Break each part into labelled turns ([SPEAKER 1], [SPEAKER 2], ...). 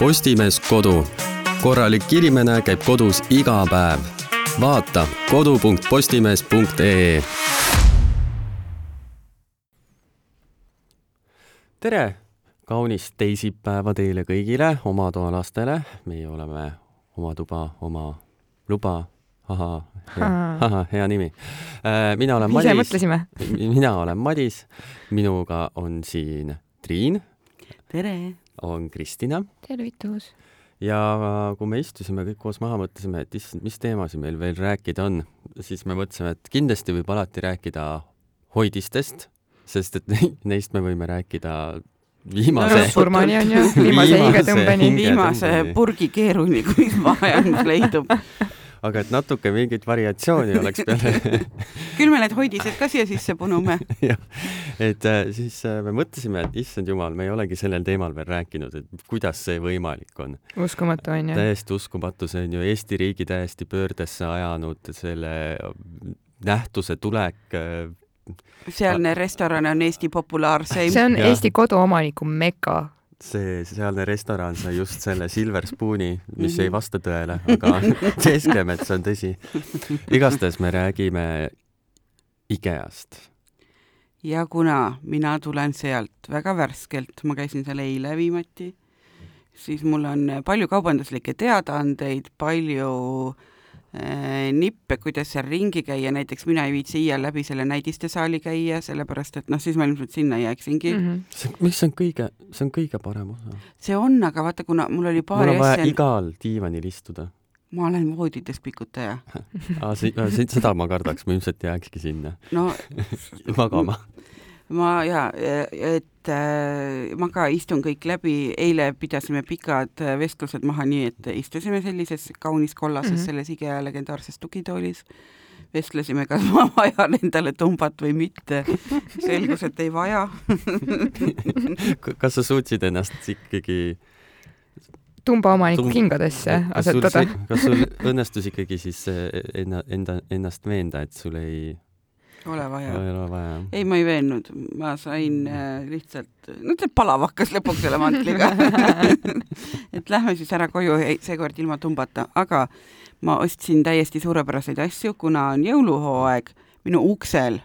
[SPEAKER 1] Postimees Kodu. korralik inimene käib kodus iga päev. vaata kodu.postimees.ee. tere, kaunist teisipäeva teile kõigile, oma toa lastele. meie oleme oma tuba, oma luba ahah, ahah, hea nimi. mina olen
[SPEAKER 2] ise
[SPEAKER 1] Madis.
[SPEAKER 2] mõtlesime.
[SPEAKER 1] mina olen Madis, minuga on siin Triin,
[SPEAKER 3] tere!
[SPEAKER 1] On Kristina
[SPEAKER 2] tervitus.
[SPEAKER 1] ja kui me istusime kõik koos maha, mõtlesime, et issand, mis teemasid meil veel rääkida on, siis me mõtlesime, et kindlasti võib alati rääkida hoidistest, sest et neist me võime rääkida viimase
[SPEAKER 2] surmani on ju, viimase hingetõmbeni.
[SPEAKER 1] hinge-
[SPEAKER 3] viimase purgi keeruni, kui vahajäämus leidub.
[SPEAKER 1] aga et natuke mingit variatsiooni oleks peale
[SPEAKER 3] küll me need hoidised ka siia sisse punume.
[SPEAKER 1] jah, et äh, siis äh, me mõtlesime, et issand jumal, me ei olegi sellel teemal veel rääkinud, et kuidas see võimalik on.
[SPEAKER 2] uskumatu on ju.
[SPEAKER 1] täiesti uskumatu, see on ju Eesti riigi täiesti pöördesse ajanud selle nähtuse tulek. äh,
[SPEAKER 3] sealne restoran on Eesti populaarseim.
[SPEAKER 2] see on. Eesti koduomaniku meka.
[SPEAKER 1] See sealne restoran sai just selle Silver Spooni, mis
[SPEAKER 3] Mhm.
[SPEAKER 1] ei vasta tõele, aga teeskleme, et see on tõsi. igastahes me räägime IKEA-st.
[SPEAKER 3] ja kuna mina tulen sealt väga värskelt, ma käisin seal eile viimati, siis mul on palju kaubanduslikke teadaandeid, palju äh, nippe, kuidas seal ringi käia, näiteks mina ei viitsi iial läbi selle näidistesaali käia, sellepärast et noh, siis ma ilmselt sinna jääksingi mm..
[SPEAKER 2] -hmm.
[SPEAKER 1] see, mis on kõige, see on kõige parem osa.
[SPEAKER 3] see on, aga vaata, kuna mul oli
[SPEAKER 1] mul
[SPEAKER 3] paari
[SPEAKER 1] on vaja
[SPEAKER 3] asja,
[SPEAKER 1] igal diivanil istuda.
[SPEAKER 3] ma olen voodites pikutaja.
[SPEAKER 1] Ah, si seda ma kardaks, ma ilmselt jääkski sinna
[SPEAKER 3] no
[SPEAKER 1] magama.
[SPEAKER 3] Ma ja, et äh, ma ka istun kõik läbi, eile pidasime pikad äh, vestlused maha nii, et istusime sellises kaunis kollases mm. -hmm. selles IKEA legendaarses tugitoolis, vestlesime, kas ma vajan endale tumbat või mitte. selgus, et ei vaja
[SPEAKER 1] kas sa suutsid ennast ikkagi
[SPEAKER 2] tumba omaniku
[SPEAKER 1] Tum-
[SPEAKER 2] kingadesse
[SPEAKER 1] kas sul,
[SPEAKER 2] asetada.
[SPEAKER 1] kas sul õnnestus ikkagi siis enna, enda, ennast veenda, et sul ei,
[SPEAKER 3] ole vaja.
[SPEAKER 1] Ei ole vaja?
[SPEAKER 3] ei, ma ei veennud, ma sain äh, lihtsalt, no see palav hakkas lõpuks selle mantliga et lähme siis ära koju, seekord ilma tumbata, aga ma ostsin täiesti suurepäraseid asju, kuna on jõuluhooaeg, minu uksel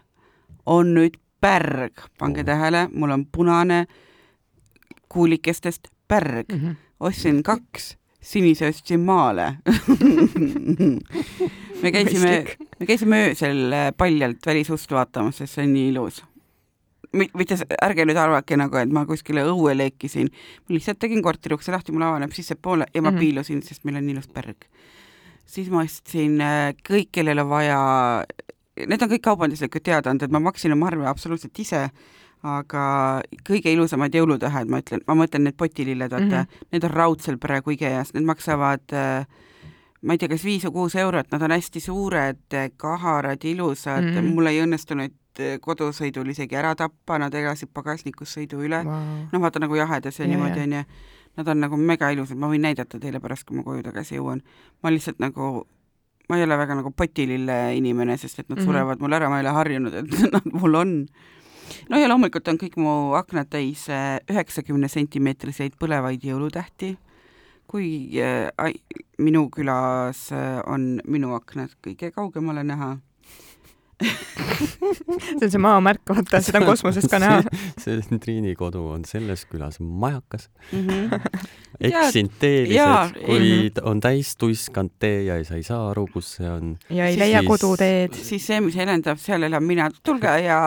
[SPEAKER 3] on nüüd pärg, pange
[SPEAKER 1] Oh.
[SPEAKER 3] tähele, mul on punane kuulikestest pärg,
[SPEAKER 2] Mhm.
[SPEAKER 3] ostsin kaks, sinise ostsin maale me käisime, me käisime öösel äh, paljalt välisust vaatamas, sest see on nii ilus. mitte, ärge nüüd arvake nagu, et ma kuskile õue lekisin, ma lihtsalt tegin korteri ukse lahti, mul avaneb sissepoole ja ma mm. -hmm. piilusin, sest meil on ilus pärg. siis ma ostsin äh, kõik, kellel on vaja, need on kõik kaubanduslikud teadaanded, ma maksin oma arve absoluutselt ise, aga kõige ilusamad jõulutähed, ma ütlen, ma mõtlen need potililled, vaata mm. -hmm. need on raudselt praegu IKEA-s, need maksavad äh, ma ei tea, kas viis või kuus eurot, nad on hästi suured, kaharad, ilusad mm. -hmm. mul ei õnnestunud äh, kodusõidul isegi ära tappa, nad elasid pagasnikus sõidu üle wow.. Noh, vaata nagu jahedas ja
[SPEAKER 2] Jaa,
[SPEAKER 3] niimoodi onju. Nad on nagu mega ilusad, ma võin näidata teile pärast, kui ma koju tagasi jõuan. ma lihtsalt nagu, ma ei ole väga nagu potilille inimene, sest et nad mm. -hmm. surevad mul ära, ma ei ole harjunud, et nad mul on. no ja loomulikult on kõik mu aknad täis äh, üheksakümne sentimeetriseid põlevaid jõulutähti kui äh, ai- minu külas äh, on minu aknad kõige kaugemale näha.
[SPEAKER 2] see on see maamärk, vaata, seda on kosmosest ka näha.
[SPEAKER 1] see Triini kodu on selles külas majakas.
[SPEAKER 3] Mm -hmm.
[SPEAKER 1] eksin teeliselt, kui
[SPEAKER 2] mhm.
[SPEAKER 1] on täis tuiskanud tee ja sa ei saa aru, kus see on.
[SPEAKER 2] ja ei
[SPEAKER 3] Siis-
[SPEAKER 2] leia
[SPEAKER 1] siis-
[SPEAKER 2] koduteed.
[SPEAKER 3] siis see, mis helendab, seal elan mina, tulge ja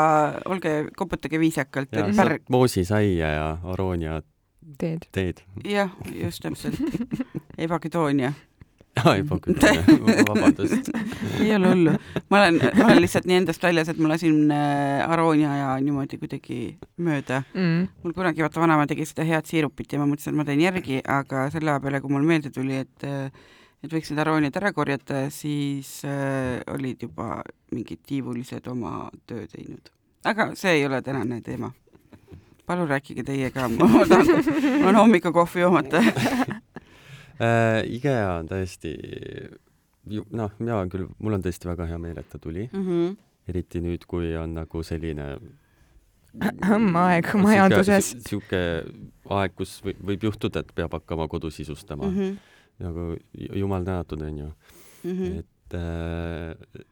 [SPEAKER 3] olge, koputage viisakalt,
[SPEAKER 1] moosisaia ja aroonia
[SPEAKER 2] teed.
[SPEAKER 1] teed.
[SPEAKER 3] jah, just täpselt, Eva-Kedoonia,
[SPEAKER 1] ei paku, vabandust.
[SPEAKER 3] ei ole hullu. ma olen, ma olen lihtsalt nii endast väljas, et ma lasin äh, aroonia ja niimoodi kuidagi mööda.
[SPEAKER 2] Mm.
[SPEAKER 3] mul kunagi vaata vanaema tegi seda head siirupit ja ma mõtlesin, et ma teen järgi, aga selle aja peale, kui mul meelde tuli, et äh, et võiks need arooniad ära korjata, siis äh, olid juba mingid tiivulised oma töö teinud. aga see ei ole tänane teema. Palun rääkige teie ka, ma tahan, mul on hommikukohvi joomata.
[SPEAKER 1] Äh, IKEA on tõesti, noh, mina küll, mul on tõesti väga hea meel, et ta tuli,
[SPEAKER 3] Mhm.
[SPEAKER 1] eriti nüüd, kui on nagu selline
[SPEAKER 2] aeg majanduses.
[SPEAKER 1] sihuke aeg, kus või, võib juhtuda, et peab hakkama kodu sisustama mm.
[SPEAKER 3] Mhm,
[SPEAKER 1] -hmm. nagu ju- jumal tänatud, onju,
[SPEAKER 3] mhm.
[SPEAKER 1] et äh,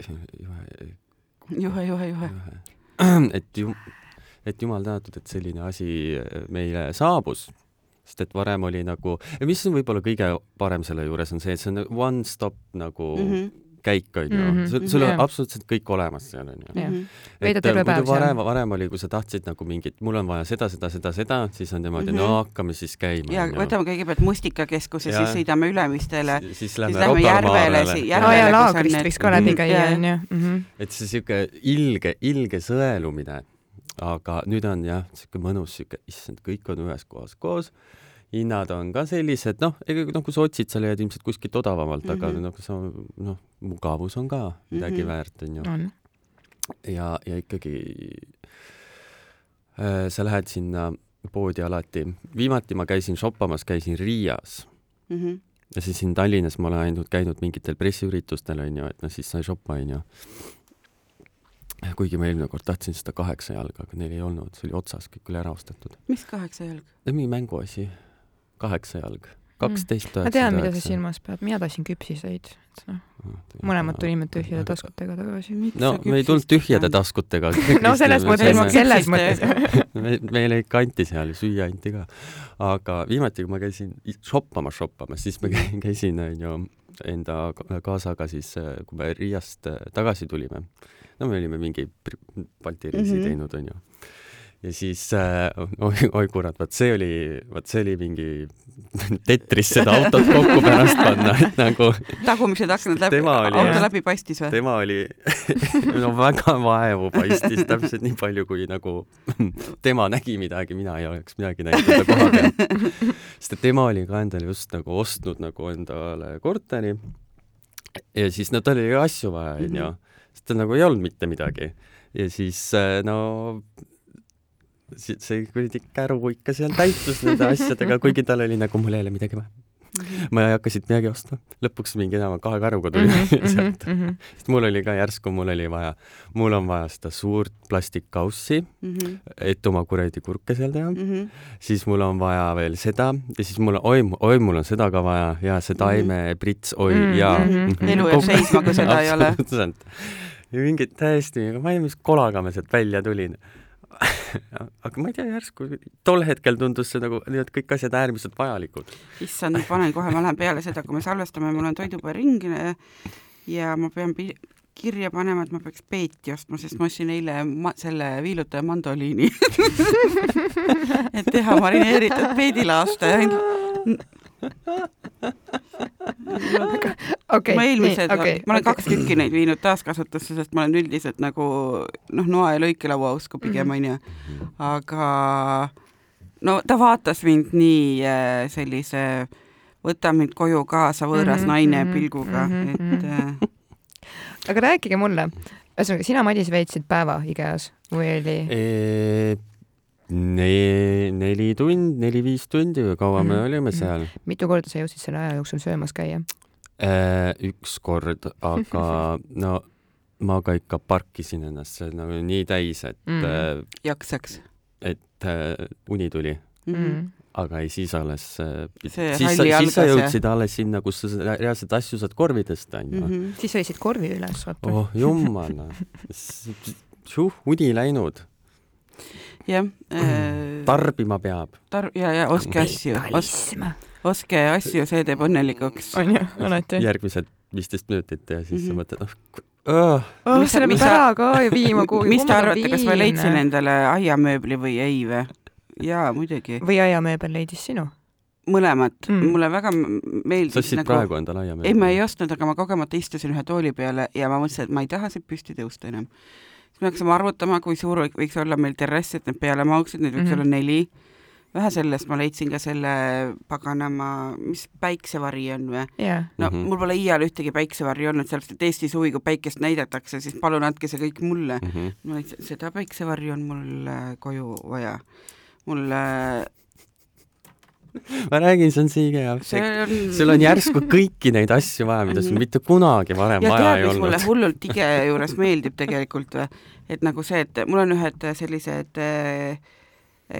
[SPEAKER 1] juhe,
[SPEAKER 3] juhe, juhe, juhe.
[SPEAKER 1] et ju-, et jumal tänatud, et selline asi meile saabus, sest et varem oli nagu, mis on võib-olla kõige parem selle juures, on see, et see on one stop nagu mm -hmm. käik, onju
[SPEAKER 2] Mhm.
[SPEAKER 1] sul, sul on
[SPEAKER 2] Jah.
[SPEAKER 1] absoluutselt kõik olemas seal, onju.
[SPEAKER 2] Jah.
[SPEAKER 3] mhm.
[SPEAKER 2] Terve päev seal.
[SPEAKER 1] varem, varem oli, kui sa tahtsid nagu mingit, mul on vaja seda, seda, seda, seda, siis on niimoodi mm,
[SPEAKER 3] Mhm.
[SPEAKER 1] -hmm. no hakkame siis käima.
[SPEAKER 3] ja võtame kõigepealt Mustikakeskuse, siis sõidame Ülemistele,
[SPEAKER 1] siis
[SPEAKER 3] siis
[SPEAKER 1] lähme
[SPEAKER 3] lähme järvele, järvele,
[SPEAKER 2] ja
[SPEAKER 3] kus on
[SPEAKER 2] laagrist võiks ka läbi
[SPEAKER 1] Mhm.
[SPEAKER 2] käia, onju. Mhm.
[SPEAKER 1] et see sihuke ilge, ilge sõelumine, aga nüüd on jah, sihuke mõnus sihuke, issand, kõik on ühes kohas koos. Hinnad on ka sellised, noh, ega noh, kui sa otsid, sa leiad ilmselt kuskilt odavamalt mm, -hmm. aga noh, sa noh, mugavus on ka midagi mm. -hmm. väärt, onju.
[SPEAKER 2] on.
[SPEAKER 1] ja, ja ikkagi äh, sa lähed sinna poodi alati, viimati ma käisin shoppamas, käisin Riias
[SPEAKER 3] Mhm.
[SPEAKER 1] ja siis siin Tallinnas ma olen ainult käinud mingitel pressiüritustel onju, et noh, siis sai shoppa onju. kuigi ma eelmine kord tahtsin seda kaheksa jalga, aga neil ei olnud, see oli otsas, kõik oli ära ostetud.
[SPEAKER 3] mis kaheksa jalg?
[SPEAKER 1] mingi mänguasi, kaheksa jalg, kaksteist
[SPEAKER 2] ma tean, mida sa. silmas pead, mina tahtsin küpsiseid, et noh, mõlemad tulime tühjade. taskutega tagasi.
[SPEAKER 1] no me ei tulnud tühjade. taskutega.
[SPEAKER 2] no selles mõttes, selles mõttes.
[SPEAKER 1] me, meile ikka anti seal, süüa anti ka. aga viimati, kui ma käisin i- shoppamas siis ma käisin, onju enda ka- kaasaga siis, kui me Riiast tagasi tulime. no me olime mingi Balti reisi mm. -hmm. teinud onju. Ja siis äh, oi, oi kurat, vot see oli, vot see oli mingi tetris seda autot kokku pärast panna, et nagu
[SPEAKER 3] tagumised aknad läbi, auto läbi paistis või?
[SPEAKER 1] tema oli no väga vaevu paistis täpselt nii palju, kui nagu tema nägi midagi, mina ei oleks midagi näinud teda koha peal. sest et tema oli ka endale just nagu ostnud nagu endale korteri. ja siis no tal oli asju vaja, onju
[SPEAKER 3] Mhm.,
[SPEAKER 1] sest tal nagu ei olnud mitte midagi. ja siis äh, no see kuradi käru ikka seal täitus nende asjadega, kuigi tal oli nagu mul ei ole midagi vaja. ma ei hakka siit midagi ostma. lõpuks mingi enam kahe käruga tuli
[SPEAKER 2] Mhm,
[SPEAKER 1] sealt. sest mul oli ka järsku, mul oli vaja, mul on vaja seda suurt plastikkaussi,
[SPEAKER 3] Mhm,
[SPEAKER 1] et oma kuradi kurke seal teha, siis mul on vaja veel seda ja siis mul on, oi, oi, mul on seda ka vaja ja see taimeprits, oi
[SPEAKER 2] Mhm,
[SPEAKER 1] ja
[SPEAKER 2] mhm.
[SPEAKER 3] Elu jääb seisma, kui seda ei ole.
[SPEAKER 1] absoluutselt. ja mingid täiesti, ma ei tea, mis kolaga ma sealt välja tulin. aga ma ei tea, järsku tol hetkel tundus see nagu need kõik asjad äärmiselt vajalikud.
[SPEAKER 3] issand, ma panen kohe, ma lähen peale seda, kui me salvestame, mul on toidupoe ring ja ma pean pi- kirja panema, et ma peaks peeti ostma, sest ma ostsin eile ma-, selle viilutaja mandoliini et teha marineeritud peedilaaste
[SPEAKER 2] okei,
[SPEAKER 3] ma eelmised
[SPEAKER 2] okei,
[SPEAKER 3] ma olen kaks tükki neid viinud taaskasutusse, sest ma olen üldiselt nagu noh, noa ja lõikelaua usku pigem
[SPEAKER 2] Mhm.
[SPEAKER 3] onju, aga no ta vaatas mind nii äh, sellise võta mind koju kaasa võõras
[SPEAKER 2] Mhm,
[SPEAKER 3] naine
[SPEAKER 2] mhm,
[SPEAKER 3] pilguga,
[SPEAKER 2] mhm,
[SPEAKER 3] et äh,
[SPEAKER 2] aga rääkige mulle, ühesõnaga sina, Madis, veetsid päeva IKEA-s või oli?
[SPEAKER 1] Ne-, neli tund, neli-viis tundi või kaua me
[SPEAKER 2] Mhm,
[SPEAKER 1] olime
[SPEAKER 2] mhm.
[SPEAKER 1] seal?
[SPEAKER 2] mitu korda sa jõudsid selle aja jooksul söömas käia?
[SPEAKER 1] üks kord, aga no ma ka ikka parkisin ennast seal nagu nii täis, et
[SPEAKER 2] Mm.
[SPEAKER 1] mm.,
[SPEAKER 3] jaksaks
[SPEAKER 1] et äh, uni tuli,
[SPEAKER 3] mm. -hmm.
[SPEAKER 1] aga ei siis alles,
[SPEAKER 3] See
[SPEAKER 1] siis sa, siis sa
[SPEAKER 3] algas ja-
[SPEAKER 1] jõudsid alles sinna, kus sa reaalselt asju saad korvi tõsta, onju.
[SPEAKER 3] Mm -hmm.
[SPEAKER 2] siis hoidsid korvi üles, vaata.
[SPEAKER 1] oh jumal, uni läinud,
[SPEAKER 3] jah äh,,
[SPEAKER 1] tarbima peab.
[SPEAKER 3] tar- ja, ja ostke asju,
[SPEAKER 2] kapitalism.
[SPEAKER 3] ostke asju, see teeb õnnelikuks.
[SPEAKER 2] on ju, alati.
[SPEAKER 1] järgmised viisteist minutit ja siis mm -hmm.
[SPEAKER 3] Mhm.
[SPEAKER 1] sa mõtled, oh,
[SPEAKER 2] oh,
[SPEAKER 3] Mis sa-
[SPEAKER 2] selle
[SPEAKER 3] mis
[SPEAKER 2] peab
[SPEAKER 3] sa-
[SPEAKER 2] ära ka ju viima kuhugi.
[SPEAKER 3] mis te arvate, kas ma leidsin? endale aiamööbli või ei või? jaa, muidugi.
[SPEAKER 2] või aiamööbel leidis sinu?
[SPEAKER 3] mõlemat
[SPEAKER 2] Mm.
[SPEAKER 3] mulle väga m-
[SPEAKER 1] sa
[SPEAKER 3] meeldis
[SPEAKER 1] ostsid nagu... praegu endale aiamööbli?
[SPEAKER 3] ei, ma ei ostnud, aga ma kogemata istusin ühe tooli peale ja ma mõtlesin, et ma ei taha siit püsti tõusta enam. Me hakkasime arvutama, kui suur võik- võiks olla meil terrass, et need peale mahuksid, neid võiks mm. -hmm. olla neli. vähe sellest ma leidsin ka selle paganama, mis päiksevari on või?
[SPEAKER 2] jaa.
[SPEAKER 3] no mm. -hmm. mul pole iial ühtegi päiksevarri olnud, sellepärast et Eesti suvi, kui päikest näidatakse, siis palun andke see kõik mulle.
[SPEAKER 1] mm. -hmm.
[SPEAKER 3] ma leidsin, seda päiksevarri on mul äh, koju vaja. mul äh,
[SPEAKER 1] ma räägin, see on see efekt.
[SPEAKER 3] on
[SPEAKER 1] sul on järsku kõiki neid asju vaja, mida sul mitte kunagi varem
[SPEAKER 3] ja
[SPEAKER 1] vaja
[SPEAKER 3] tead,
[SPEAKER 1] ei
[SPEAKER 3] mis mulle
[SPEAKER 1] olnud.
[SPEAKER 3] hullult IKEA juures meeldib tegelikult või? et nagu see, et mul on ühed sellised äh,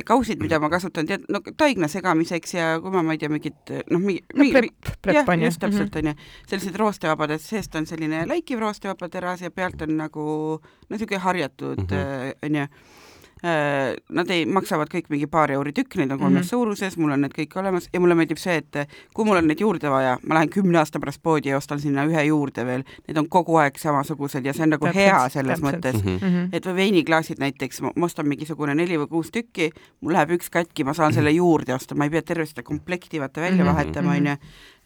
[SPEAKER 3] kausid, mida ma kasutan tead, no taigna segamiseks ja kui ma, ma ei tea, mingit noh, mingi
[SPEAKER 2] no
[SPEAKER 3] mingi-
[SPEAKER 2] prep, prep on ju.
[SPEAKER 3] just täpselt onju, sellised roostevabad, et seest on selline läikiv roostevaba teras ja pealt on nagu no siuke harjatud
[SPEAKER 1] Mhm.
[SPEAKER 3] äh, onju mm. Nad ei, maksavad kõik mingi paar euri tükk, neid on kolmes mm
[SPEAKER 2] Mhm.
[SPEAKER 3] -hmm. suuruses, mul on need kõik olemas ja mulle meeldib see, et kui mul on neid juurde vaja, ma lähen kümne aasta pärast poodi ja ostan sinna ühe juurde veel, need on kogu aeg samasugused ja see on nagu
[SPEAKER 2] Täpselt,
[SPEAKER 3] hea selles
[SPEAKER 2] täpselt.
[SPEAKER 3] mõttes.
[SPEAKER 1] Mhm.
[SPEAKER 3] et või veiniklaasid näiteks, ma ostan mingisugune neli või kuus tükki, mul läheb üks katki, ma saan selle juurde osta, ma ei pea terve seda komplekti vaata välja
[SPEAKER 2] Mhm,
[SPEAKER 3] vahetama,
[SPEAKER 2] mhm.
[SPEAKER 3] onju.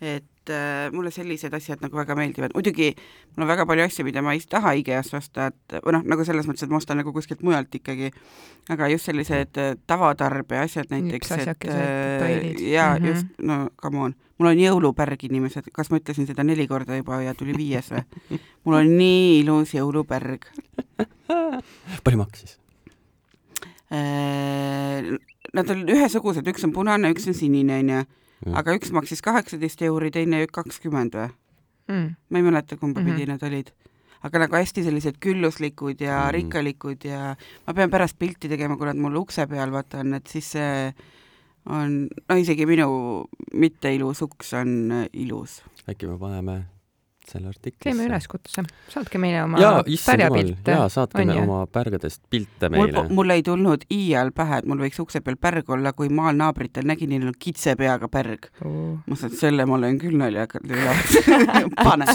[SPEAKER 3] Et äh, mulle sellised asjad nagu väga meeldivad, muidugi mul on väga palju asju, mida ma ei taha IKEA-st osta, et või noh, nagu selles mõttes, et ma ostan nagu kuskilt mujalt ikkagi, aga just sellised äh, tavatarbija asjad näiteks, et äh,
[SPEAKER 2] Mhm.
[SPEAKER 3] mm, -hmm. just, no come on, mul on jõulupärg, inimesed, kas ma ütlesin seda neli korda juba ja tuli viies või? mul on nii ilus jõulupärg
[SPEAKER 1] palju maksis?
[SPEAKER 3] Äh, Nad on ühesugused, üks on punane, üks on sinine, onju, aga üks maksis kaheksateist euri, teine kakskümmend või?
[SPEAKER 2] mm..
[SPEAKER 3] ma ei mäleta, kumba mm. -hmm. pidi need olid. aga nagu hästi sellised külluslikud ja mm. rikkalikud ja ma pean pärast pilti tegema, kui nad mul ukse peal vaata on, et siis see on, no isegi minu mitte ilus uks on äh, ilus.
[SPEAKER 1] äkki me paneme selle artikli
[SPEAKER 2] teeme üleskutse, saatke meile oma
[SPEAKER 1] jaa,
[SPEAKER 2] pärjapilte.
[SPEAKER 1] jaa, saatke
[SPEAKER 2] on
[SPEAKER 1] me oma pärgadest pilte meile.,
[SPEAKER 3] mul ei tulnud iial pähe, et mul võiks ukse peal pärg olla, kui maal naabritel nägin, neil on kitse peaga pärg. ma mõtlesin, et selle ma löön küll naljaga üle. pane,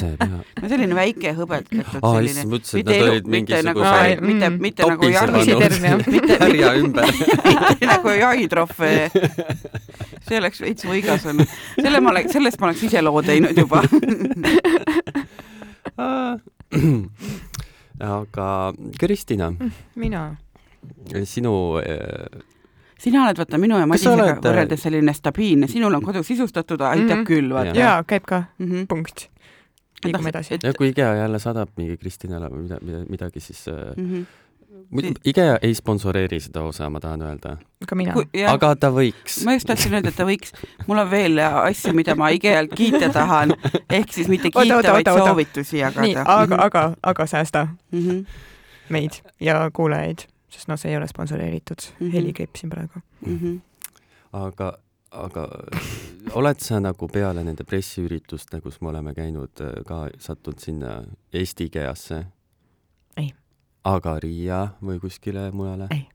[SPEAKER 3] no selline väike hõbedkatud
[SPEAKER 1] aa,
[SPEAKER 3] selline
[SPEAKER 1] issand, mõtlesin, et nad olid
[SPEAKER 3] nagu
[SPEAKER 1] mingisuguse
[SPEAKER 3] mitte,
[SPEAKER 2] Mm.
[SPEAKER 3] mitte nagu jahi,
[SPEAKER 1] härja ümber.
[SPEAKER 3] mitte nagu jahitrofee. see oleks veits võigas olnud. selle ma oleks, sellest ma oleks ise loo teinud juba.
[SPEAKER 1] aga Kristina,
[SPEAKER 2] mina.
[SPEAKER 1] sinu äh,
[SPEAKER 3] sina oled vaata minu ja Madisega
[SPEAKER 1] oled-
[SPEAKER 3] võrreldes selline stabiilne, sinul on kodu sisustatud, aitab
[SPEAKER 2] Mhm.
[SPEAKER 3] küll, vaata.
[SPEAKER 2] jaa, käib ka,
[SPEAKER 3] Mhm.
[SPEAKER 2] punkt.
[SPEAKER 3] Et
[SPEAKER 2] liigume edasi.
[SPEAKER 1] ja kui IKEA jälle saadab mingi Kristinale või mida, mida, midagi, siis äh,
[SPEAKER 3] Mhm.
[SPEAKER 1] IKEA ei sponsoreeri seda osa, ma tahan öelda,
[SPEAKER 2] ka mina.
[SPEAKER 1] Aga ta võiks.
[SPEAKER 3] ma just tahtsin öelda, et ta võiks, mul on veel asju, mida ma IKEA-lt kiita tahan, ehk siis mitte kiita, vaid
[SPEAKER 2] oota, oota.
[SPEAKER 3] soovitusi jagada.
[SPEAKER 2] nii, aga, aga, aga säästa
[SPEAKER 3] mm. -hmm.
[SPEAKER 2] meid ja kuulajaid, sest noh, see ei ole sponsoreeritud mm.
[SPEAKER 3] Mhm.
[SPEAKER 2] -hmm. heli käib siin praegu.
[SPEAKER 3] Mm -hmm.
[SPEAKER 1] aga, aga oled sa nagu peale nende pressiüritust, kus me oleme käinud, ka sattunud sinna Eesti IKEA-sse? Aga Riia või kuskile mujale?
[SPEAKER 2] Ei.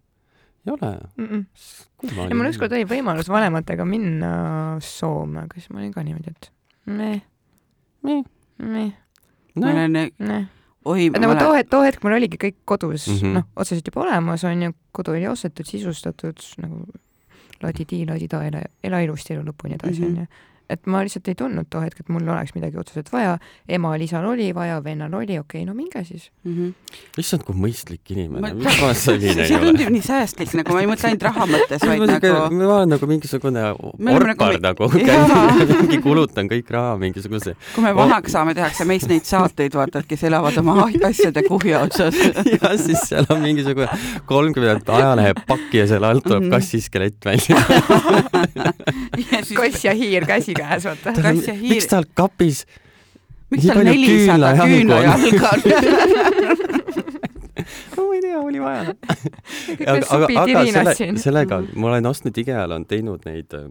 [SPEAKER 1] ei ole?
[SPEAKER 2] mm. -mm. ja mul ükskord oli võimalus vanematega minna Soome, aga siis ma olin ka niimoodi, et meh,
[SPEAKER 1] Meh.
[SPEAKER 2] meh,
[SPEAKER 3] ma
[SPEAKER 1] no,.
[SPEAKER 3] olen, oi,
[SPEAKER 2] nagu too hetk, too hetk mul oligi kõik kodus mm. -hmm. noh, otseselt juba olemas on ju, kodu oli ostetud, sisustatud nagu ladi-di, ladi-da, ela, ela ilusti elu lõpuni edasi
[SPEAKER 3] Mhm.
[SPEAKER 2] onju mm -hmm. Et ma lihtsalt ei tundnud too hetk, et mul oleks midagi otseselt vaja, emal-isal oli vaja, vennal oli, okei okay,, no minge siis.
[SPEAKER 3] mm. -hmm.
[SPEAKER 1] issand, kui mõistlik inimene
[SPEAKER 3] Ma-,
[SPEAKER 1] miks ma selline ei
[SPEAKER 3] see
[SPEAKER 1] ole?
[SPEAKER 3] tundub nii säästlik, nagu ma ei mõtle ainult raha mõttes, vaid nagu
[SPEAKER 1] ma olen nagu mingisugune
[SPEAKER 3] Me oleme
[SPEAKER 1] orpar
[SPEAKER 3] nagu-
[SPEAKER 1] nagu, mingi kulutan kõik raha mingisuguse
[SPEAKER 3] kui me vanaks saame, tehakse meist neid saateid, vaata, et kes elavad oma asjade kuhja otsas.
[SPEAKER 1] ja siis seal on mingisugune kolmkümmend ajalehepakki ja selle alt tuleb
[SPEAKER 3] Mhm.
[SPEAKER 1] kassiskelett välja.
[SPEAKER 2] kass ja hiir käsikäes, vaata.
[SPEAKER 3] Kass ja hiir.
[SPEAKER 1] miks tal kapis
[SPEAKER 3] miks tal nelisada küünlajalga on?
[SPEAKER 1] no ma ei tea, oli vaja. aga, aga, aga selle, sellega ma olen ostnud IKEA-l on teinud neid äh,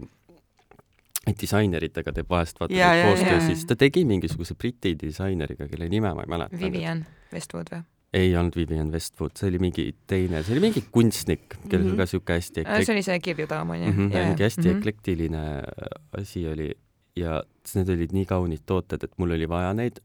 [SPEAKER 1] disaineritega teeb vahest vaata koostöö, siis ta tegi mingisuguse Briti disaineriga, kelle nime ma ei mäleta.
[SPEAKER 2] Vivian Westwood või?
[SPEAKER 1] Ei olnud Vivian Westwood, see oli mingi teine, see oli mingi kunstnik, kellel
[SPEAKER 3] Mhm.
[SPEAKER 1] oli ka siuke hästi
[SPEAKER 2] see
[SPEAKER 1] eklek-
[SPEAKER 2] oli see kirjudaam onju
[SPEAKER 1] mm. -hmm, mingi hästi
[SPEAKER 2] Mhm.
[SPEAKER 1] eklektiline asi oli ja need olid nii kaunid tooted, et mul oli vaja neid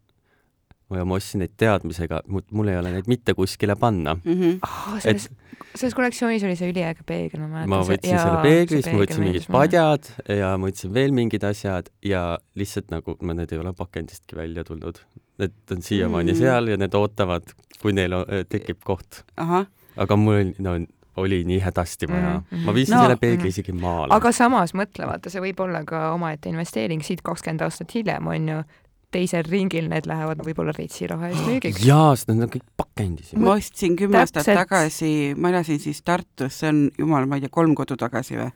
[SPEAKER 1] ja ma ostsin neid teadmisega, mul ei ole neid mitte kuskile panna.
[SPEAKER 3] Mhm.
[SPEAKER 2] oh,. selles, selles kollektsioonis oli see üliäge peegel, ma mäletan.
[SPEAKER 1] ma võtsin selle peegli, siis ma võtsin mingid. padjad ja ma võtsin veel mingid asjad ja lihtsalt nagu, ma need ei ole pakendistki välja tulnud. Need on siiamaani
[SPEAKER 3] Mm.
[SPEAKER 1] seal ja need ootavad, kui neil tekib koht. aga mul oli, no, oli nii hädasti vaja
[SPEAKER 2] Mhm.
[SPEAKER 1] ma viisin
[SPEAKER 3] No,
[SPEAKER 1] selle peegli
[SPEAKER 2] mhm.
[SPEAKER 1] isegi maale.
[SPEAKER 2] aga samas mõtle, vaata, see võib olla ka omaette investeering siit kakskümmend aastat hiljem onju, teisel ringil need lähevad võib-olla retsi raha eest müügiks.
[SPEAKER 1] jaa, sest need on kõik pakendis ju.
[SPEAKER 3] ma ostsin kümme aastat tagasi, ma elasin siis Tartus, see on jumal, ma ei tea, kolm kodu tagasi või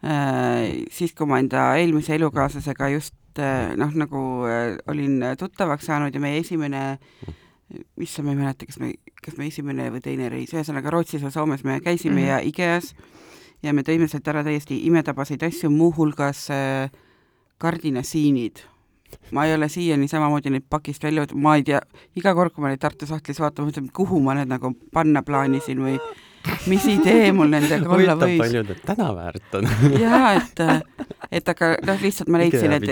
[SPEAKER 3] Äh, siis, kui ma enda eelmise elukaaslasega just äh, noh, nagu äh, olin tuttavaks saanud ja meie esimene, issand, ma ei mäleta, kas me, kas me esimene või teine reis, ühesõnaga Rootsis või Soomes me käisime mm -hmm. ja IKEA-s ja me tõime sealt ära täiesti imetabaseid asju, muuhulgas kardinasiinid ma ei ole siiani samamoodi neid pakist välja võtnud, ma ei tea, iga kord, kui ma neid Tartu sahtlis vaatan, mõtlen, kuhu ma need nagu panna plaanisin või mis idee mul nendega olla võis.
[SPEAKER 1] palju need tänaväärt on.
[SPEAKER 3] jaa, et, et aga noh, lihtsalt ma leidsin, et.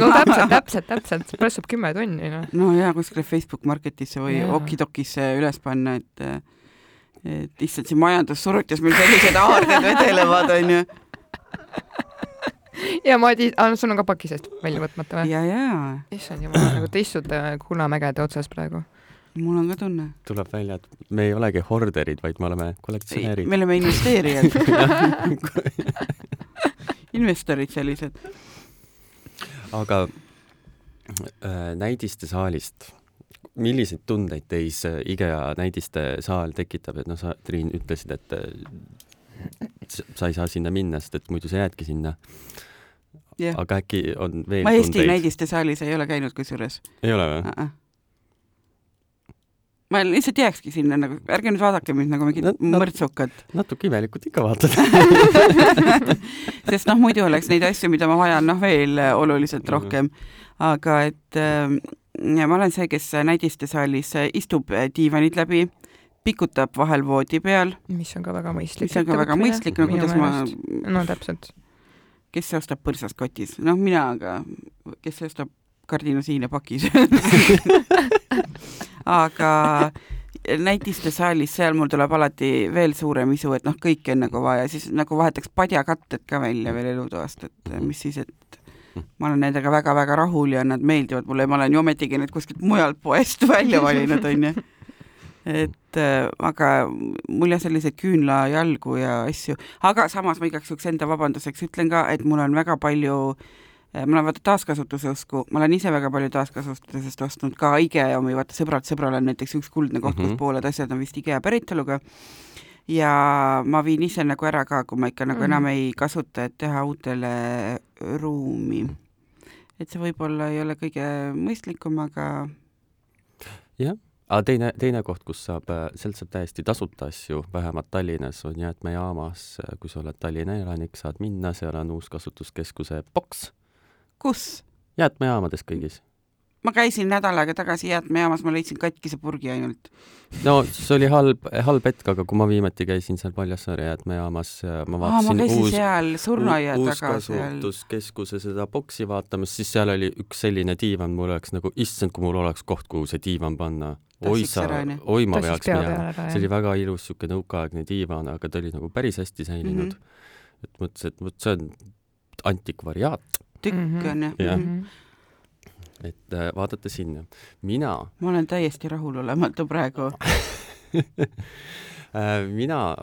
[SPEAKER 2] no täpselt, täpselt, täpselt, pressub kümme tonni, noh.
[SPEAKER 3] no jaa, kuskile Facebook Marketisse või Okidokisse üles panna, et et issand, siin majandussurutis meil sellised aarded vedelevad, onju
[SPEAKER 2] ja Madis, sul on ka paki seest välja võtmata või?
[SPEAKER 3] ja, ja.
[SPEAKER 2] issand jumal, nagu te istute Kullamägede otsas praegu
[SPEAKER 3] mul on ka tunne.
[SPEAKER 1] tuleb välja, et me ei olegi horderid, vaid me oleme kollektsionäärid.
[SPEAKER 3] me oleme investeerijad investorid sellised.
[SPEAKER 1] aga äh, näidiste saalist, milliseid tundeid teis äh, IKEA näidiste saal tekitab, et noh, sa, Triin, ütlesid, et äh, sa ei saa sinna minna, sest et muidu sa jäädki sinna yeah.. aga äkki on veel
[SPEAKER 3] ma Eesti tundeid? näidiste saalis ei ole käinud kusjuures.
[SPEAKER 1] ei ole või uh? -uh
[SPEAKER 3] ma lihtsalt jääkski sinna nagu, ärge nüüd vaadake mind nagu mingit nat, mõrtsukat.
[SPEAKER 1] natuke imelikult ikka vaatad
[SPEAKER 3] sest noh, muidu oleks neid asju, mida ma vajan, noh veel oluliselt mhm. rohkem. aga et äh, ma olen see, kes näidistesaalis istub diivanid läbi, pikutab vahel voodi peal.
[SPEAKER 2] mis on ka väga mõistlik.
[SPEAKER 3] mis on ka väga mõistlik, no kuidas ma
[SPEAKER 2] no täpselt.
[SPEAKER 3] kes see ostab põrsas kotis? noh, mina, aga kes see ostab kardinasiine pakis aga näitistesaalis, seal mul tuleb alati veel suurem isu, et noh, kõike on nagu vaja, siis nagu vahetaks padjakatted ka välja veel elutoast, et mhm. mis siis, et ma olen nendega väga-väga rahul ja nad meeldivad mulle ja ma olen ju ometigi need kuskilt mujalt poest välja valinud, onju. et äh, aga mul jah, selliseid küünlajalgu ja asju, aga samas ma igaks juhuks enda vabanduseks ütlen ka, et mul on väga palju Äh, ma olen vaata taaskasutuse usku, ma olen ise väga palju taaskasutusest ostnud ka IKEA omi, vaata sõbralt sõbral on näiteks üks kuldne koht mm, -hmm. kus pooled asjad on vist IKEA päritoluga ja ma viin ise nagu ära ka, kui ma ikka nagu mm -hmm. enam ei kasuta, et teha uutele ruumi. et see võib-olla ei ole kõige mõistlikum, aga
[SPEAKER 1] jah, aga teine, teine koht, kus saab, sealt saab täiesti tasuta asju, vähemalt Tallinnas on jäätmejaamas, kui sa oled Tallinna elanik, saad minna, seal on uuskasutuskeskuse boks
[SPEAKER 3] kus?
[SPEAKER 1] jäätmejaamades kõigis.
[SPEAKER 3] ma käisin nädal aega tagasi jäätmejaamas, ma leidsin katkise purgi ainult.
[SPEAKER 1] no see oli halb, halb hetk, aga kui ma viimati käisin seal Paljassaare jäätmejaamas, ma vaatasin
[SPEAKER 3] Aa, ma uus, seal surnuaia taga
[SPEAKER 1] uuskasutuskeskuse seda boksi vaatamas, siis seal oli üks selline diivan, mul oleks nagu, issand, kui mul oleks koht, kuhu see diivan panna oi sa, oi ma peaks minema. see oli väga ilus siuke nõukaaegne diivan, aga ta oli nagu päris hästi säilinud mm. -hmm. et mõtlesin, et vot see on antikvariaat
[SPEAKER 3] tükk mhm. on ju. jah. Mhm.
[SPEAKER 1] et äh, vaadata sinna. mina.
[SPEAKER 3] ma olen täiesti rahulolematu praegu
[SPEAKER 1] äh, mina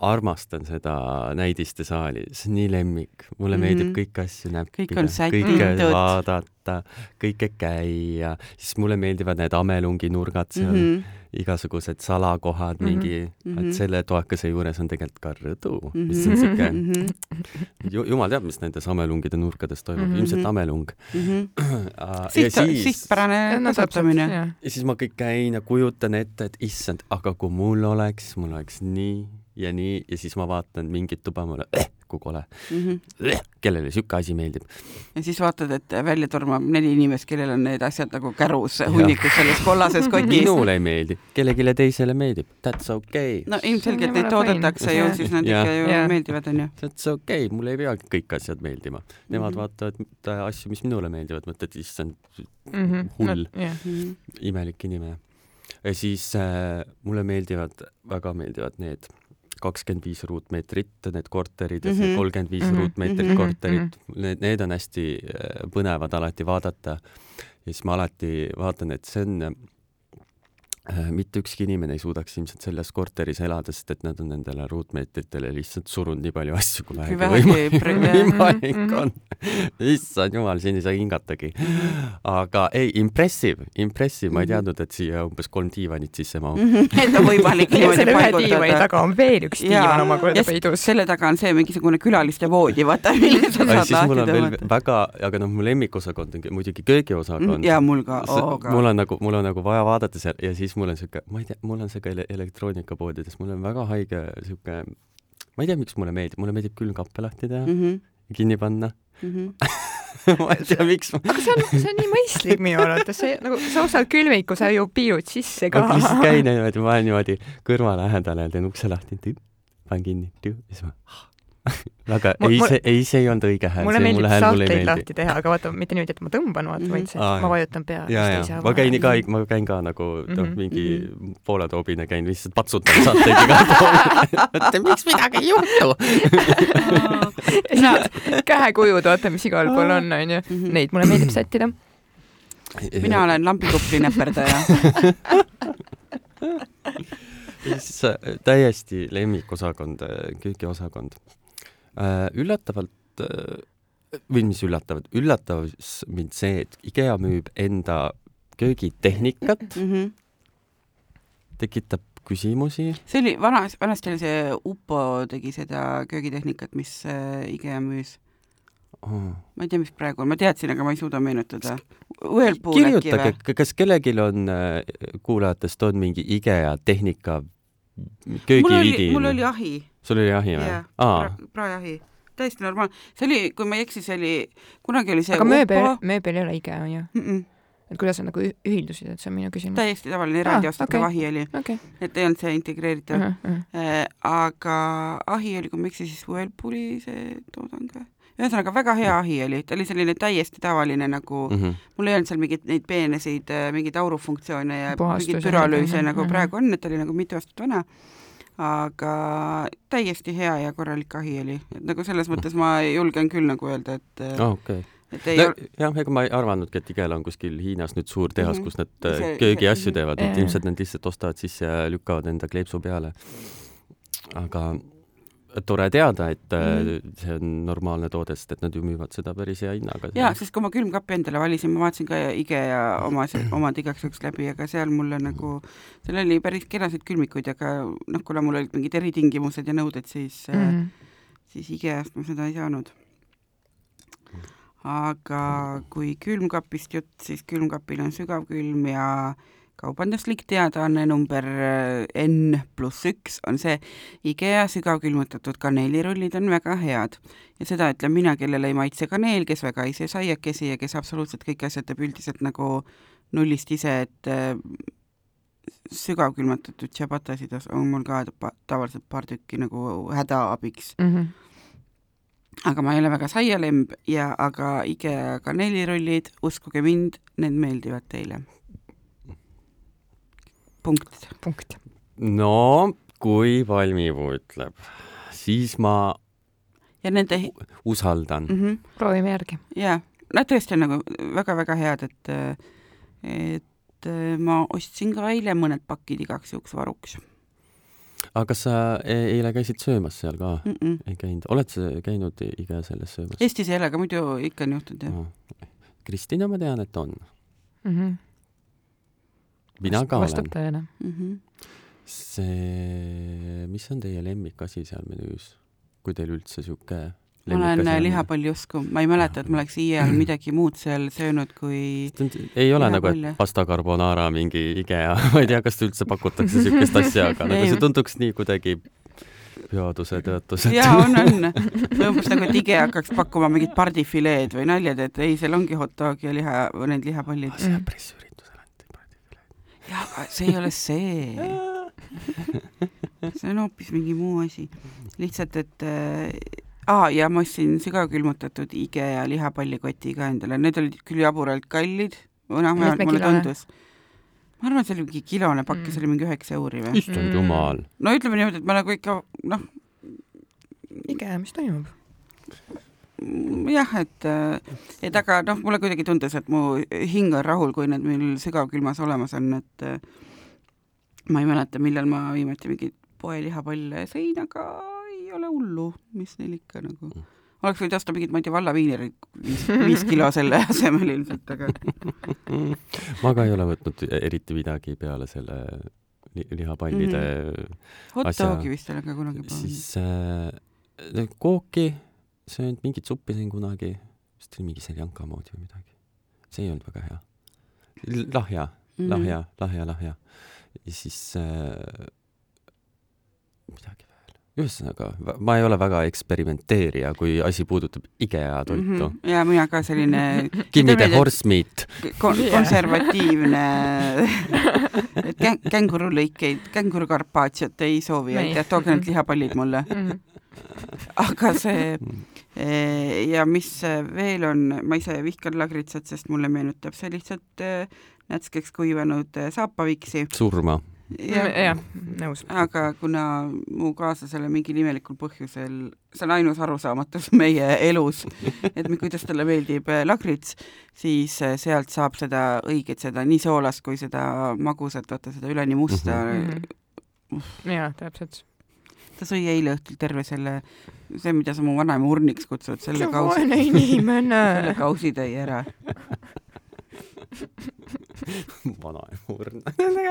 [SPEAKER 1] armastan seda näidistesaali, see on nii lemmik, mulle mm -hmm. meeldib kõiki asju näppida, kõike vaadata, kõike käia, siis mulle meeldivad need amelunginurgad seal mm. -hmm igasugused salakohad mm, -hmm. mingi mm, -hmm. et selle toakese juures on tegelikult ka rõdu mm, -hmm. mis on siuke mm, -hmm. jumal teab, mis nendes amelungide nurkades toimub mm, -hmm. ilmselt amelung mm.
[SPEAKER 3] -hmm. ja Siht, siis sihtpärane kasvatamine.
[SPEAKER 1] ja siis ma kõik käin ja kujutan ette, et issand, aga kui mul oleks, mul oleks nii ja nii ja siis ma vaatan mingit tuba, mulle eh, kui kole mm. -hmm. kellele sihuke asi meeldib.
[SPEAKER 3] ja siis vaatad, et välja tormab neli inimest, kellel on need asjad nagu kärus hunnikus selles kollases kotis.
[SPEAKER 1] minule ei meeldi, kellelegi teisele meeldib, that's okay.
[SPEAKER 3] no ilmselgelt neid toodetakse ju, siis nad ikka ju ja. meeldivad, onju.
[SPEAKER 1] That's okay, mulle ei peagi kõik asjad meeldima. Nemad mm -hmm. vaatavad asju, mis minule meeldivad, mõtlevad, issand mm -hmm. hull no,, yeah. imelik inimene. ja siis äh, mulle meeldivad, väga meeldivad need kakskümmend viis ruutmeetrit, need korterid ja see mhm. kolmkümmend viis mhm. ruutmeetrit mhm. korterit, need, need on hästi äh, põnevad alati vaadata. ja siis ma alati vaatan, et see on mitte ükski inimene ei suudaks ilmselt selles korteris elada, sest et nad on nendele ruutmeetritele lihtsalt surunud nii palju asju, kui vähegi
[SPEAKER 3] jah.
[SPEAKER 1] võimalik
[SPEAKER 2] Mhm.
[SPEAKER 1] on. issand jumal, siin ei saa hingatagi. aga ei, impressive, impressive, ma ei
[SPEAKER 3] Mhm.
[SPEAKER 1] teadnud, et siia umbes kolm diivanit sisse mahub.
[SPEAKER 3] et on võimalik niimoodi
[SPEAKER 2] ühe diivani
[SPEAKER 3] paigutada.
[SPEAKER 2] taga on veel üks diivan omakorda
[SPEAKER 3] ja
[SPEAKER 2] peidus.
[SPEAKER 3] selle taga on see mingisugune külaliste voodi, vaata, mille sa
[SPEAKER 1] aga
[SPEAKER 3] saad
[SPEAKER 1] siis mul
[SPEAKER 3] lahti
[SPEAKER 1] on veel
[SPEAKER 3] tõmmata.
[SPEAKER 1] väga, aga noh, mu lemmikosakond on muidugi köögiosakond.
[SPEAKER 3] ja mul ka, aga
[SPEAKER 1] mul on nagu, mul on nagu vaja vaadata seal ja siis mul on siuke, ma ei tea, mul on see ka ele- elektroonikapoodides, mul on väga haige siuke, ma ei tea, miks mulle meeldib, mulle meeldib külmkappe lahti teha mm, -hmm. kinni panna
[SPEAKER 3] mhm.
[SPEAKER 1] ma ei tea, miks ma,
[SPEAKER 2] aga see on, see on nii mõistlik minu arvates, see nagu sa ostad külmiku, sa ju piirud sisse ka.
[SPEAKER 1] ma lihtsalt käin niimoodi, ma olen niimoodi kõrva lähedal ja teen ukse lahti, panen kinni, ja siis ma väga, ei see, ei see ei olnud õige hääl,
[SPEAKER 2] mulle meeldib
[SPEAKER 1] meeldi.
[SPEAKER 2] lahti teha, aga vaata, mitte niimoodi, et ma tõmban, vaata, vaid see,
[SPEAKER 1] Aa,
[SPEAKER 2] ma vajutan pea.
[SPEAKER 1] ja, ja ma käin ka, ma käin ka nagu noh,
[SPEAKER 2] Mhm,
[SPEAKER 1] mingi pooletoobine käin lihtsalt patsutan saateid igal pool. et miks midagi ei juhtu.
[SPEAKER 2] käekujud, vaata, mis igal pool on, onju.
[SPEAKER 3] Mhm.
[SPEAKER 2] Neid mulle meeldib sättida.
[SPEAKER 3] mina olen lambikupli näperdaja.
[SPEAKER 1] siis täiesti lemmikosakond, köögiosakond. Üllatavalt äh, või mis üllatavalt, üllatas mind see, et IKEA müüb enda köögitehnikat,
[SPEAKER 3] Mhm.
[SPEAKER 1] tekitab küsimusi.
[SPEAKER 3] see oli vana, vanasti oli see Upo tegi seda köögitehnikat, mis äh, IKEA müüs. ma ei tea, mis praegu on, ma teadsin, aga ma ei suuda meenutada.
[SPEAKER 1] Kirjutage, kas kellelgi on äh, kuulajatest on mingi IKEA tehnika
[SPEAKER 3] mul oli,
[SPEAKER 1] köögiviidi?
[SPEAKER 3] mul oli ahi,
[SPEAKER 1] sul oli ahi või
[SPEAKER 3] Jaa,?
[SPEAKER 1] aa,
[SPEAKER 3] praejahi, täiesti normaalne. see oli, kui ma ei eksi, see oli, kunagi oli see
[SPEAKER 2] aga mööbel mööbel ei ole IKEA, onju.
[SPEAKER 3] mm -mm,
[SPEAKER 2] et kuidas nad nagu ühildusid, et see on minu küsimus.
[SPEAKER 3] täiesti tavaline eraldi
[SPEAKER 2] Aa,
[SPEAKER 3] ostetav
[SPEAKER 2] okei.
[SPEAKER 3] ahi oli,
[SPEAKER 2] okei.
[SPEAKER 3] et ei olnud see integreeritav uh. -huh. aga ahi oli, kui ma ei eksi, siis Whirlpooli see toodang või? ühesõnaga väga hea ahi oli, ta oli selline täiesti tavaline nagu mm. -hmm. mul ei olnud seal mingeid neid peenesid, mingeid aurufunktsioone ja mingeid
[SPEAKER 2] nii.
[SPEAKER 3] nagu
[SPEAKER 2] Mhm.
[SPEAKER 3] praegu on, et ta oli nagu mitu aastat vana. Aga täiesti hea ja korralik ahi oli, et nagu selles mõttes ma julgen küll nagu öelda, et
[SPEAKER 1] aa, okei.
[SPEAKER 3] et ei
[SPEAKER 1] no
[SPEAKER 3] ole,
[SPEAKER 1] jah, ega ma ei arvanudki, et IKEA-l on kuskil Hiinas nüüd suur tehas,
[SPEAKER 3] Mhm.
[SPEAKER 1] kus nad äh, köögiasju teevad, et ilmselt nad lihtsalt ostavad sisse ja lükkavad enda kleepsu peale. aga tore teada, et
[SPEAKER 3] Mhm.
[SPEAKER 1] mm. see on normaalne toode, sest et nad ju müüvad seda päris hea hinnaga.
[SPEAKER 3] jaa, sest kui ma külmkapi endale valisin, ma vaatasin ka IKEA oma, omad igaks juhuks läbi, aga seal mulle nagu, seal oli päris kenasid külmikuid, aga noh, kuna mul olid mingid eritingimused ja nõuded, siis mm,
[SPEAKER 2] Mhm.
[SPEAKER 3] siis IKEA-st ma seda ei saanud. aga kui külmkapist jutt, siis külmkapil on sügavkülm ja kaubanduslik teadaanne number äh, N pluss üks on see IKEA sügavkülmutatud kaneelirullid on väga head ja seda ütlen mina, kellele ei maitse kaneel, kes väga ei söö saiakesi ja kes absoluutselt kõiki asju teeb üldiselt nagu nullist ise, et äh, sügavkülmutatud tšabatasid on mul ka tavaliselt paar tükki nagu hädaabiks.
[SPEAKER 2] Mhm.
[SPEAKER 3] aga ma ei ole väga saialemb ja aga IKEA kaneelirullid, uskuge mind, need meeldivad teile. punkt.
[SPEAKER 2] punkt.
[SPEAKER 1] no kui Valmipuu ütleb, siis ma
[SPEAKER 3] ja nende,
[SPEAKER 1] usaldan mm.
[SPEAKER 3] mhm,
[SPEAKER 2] proovime järgi.
[SPEAKER 3] jaa, nad tõesti on nagu väga-väga head, et et ma ostsin ka eile mõned pakid igaks juhuks varuks
[SPEAKER 1] aga kas sa e- eile käisid söömas seal ka?
[SPEAKER 3] mm. -mm.
[SPEAKER 1] ei käinud, oled sa käinud IKEA selles söömas?
[SPEAKER 3] Eestis ei ole, aga muidu ikka on juhtunud jah.
[SPEAKER 1] Kristina, ma tean, et on.
[SPEAKER 2] Mhm.
[SPEAKER 1] Mina ka
[SPEAKER 2] vastab tõele.
[SPEAKER 3] Mhm.
[SPEAKER 1] see, mis on teie lemmikasi seal menüüs, kui teil üldse sihuke
[SPEAKER 3] ma olen äh, lihapalliusku, ma ei mäleta, et ma oleks iial midagi muud seal söönud kui
[SPEAKER 1] ei ole nagu,
[SPEAKER 3] lihapall,
[SPEAKER 1] et pasta carbonara mingi IKEA, ma ei tea, kas üldse pakutakse siukest asja, aga nagu see tunduks nii kuidagi pühaduse tõotus.
[SPEAKER 3] jaa, on, on. umbes nagu, et IKEA hakkaks pakkuma mingit pardifileed või naljad, et ei, seal ongi hot dog ja liha, need lihapallid.
[SPEAKER 1] see on pressiüritusel anti.
[SPEAKER 3] jaa, aga see ei ole see. see on hoopis mingi muu asi. lihtsalt, et äh, aa, ja ma ostsin sügavkülmutatud IKEA lihapallikoti ka endale, need olid küll jaburalt kallid, või noh, mulle tundus. ma arvan, et see oli mingi kilone pakk ja see oli mingi üheksa euri või?
[SPEAKER 1] issand
[SPEAKER 2] Mm.
[SPEAKER 1] jumal.
[SPEAKER 3] no ütleme niimoodi, et ma nagu ikka noh,
[SPEAKER 2] IKEA, mis toimub?
[SPEAKER 3] jah, et, et aga noh, mulle kuidagi tundus, et mu hing on rahul, kui need meil sügavkülmas olemas on, et ma ei mäleta, millal ma viimati mingeid poelihapalle sõin, aga ei ole hullu, mis neil ikka nagu oleks võinud osta mingit, ma ei tea, vallaviinerit viis, viis kilo selle asemel ilmselt, aga
[SPEAKER 1] ma ka ei ole võtnud eriti midagi peale selle li lihapallide
[SPEAKER 3] Mhm. hot
[SPEAKER 1] Asja-
[SPEAKER 3] dogi vist olen ka kunagi proovinud.
[SPEAKER 1] siis äh, kooki söönud, mingit suppi sõin kunagi, vist oli mingi seljanka moodi või midagi. see ei olnud väga hea. lahja,
[SPEAKER 3] Mhm.
[SPEAKER 1] lahja, lahja, lahja. ja siis äh, midagi veel. ühesõnaga, ma ei ole väga eksperimenteerija, kui asi puudutab IKEA toitu mm. -hmm.
[SPEAKER 3] ja mina ka selline Ütleme
[SPEAKER 1] the horse meat.
[SPEAKER 3] kon- konservatiivne käng-, kängurulõikeid, känguru carpaccio't ei soovi, aitäh, tooge need lihapallid mulle.
[SPEAKER 2] Mhm.
[SPEAKER 3] aga see eh, ja mis veel on, ma ise vihkan lagritsat, sest mulle meenutab see lihtsalt eh, nätskeks kuivanud eh, saapaviksi.
[SPEAKER 1] surma.
[SPEAKER 2] jah, nõus.
[SPEAKER 3] aga kuna mu kaaslasele mingil imelikul põhjusel, see on ainus arusaamatus meie elus, et kuidas talle meeldib lagrits, siis sealt saab seda õiget, seda nii soolast kui seda magusat, vaata seda üleni musta mm.
[SPEAKER 2] Mhm. jaa, täpselt.
[SPEAKER 3] Ta sõi eile õhtul terve selle, see, mida sa mu vanaema urniks kutsud, selle kausi,
[SPEAKER 2] vaene inimene
[SPEAKER 3] selle. kausi tõi ära.
[SPEAKER 1] vanaema urn.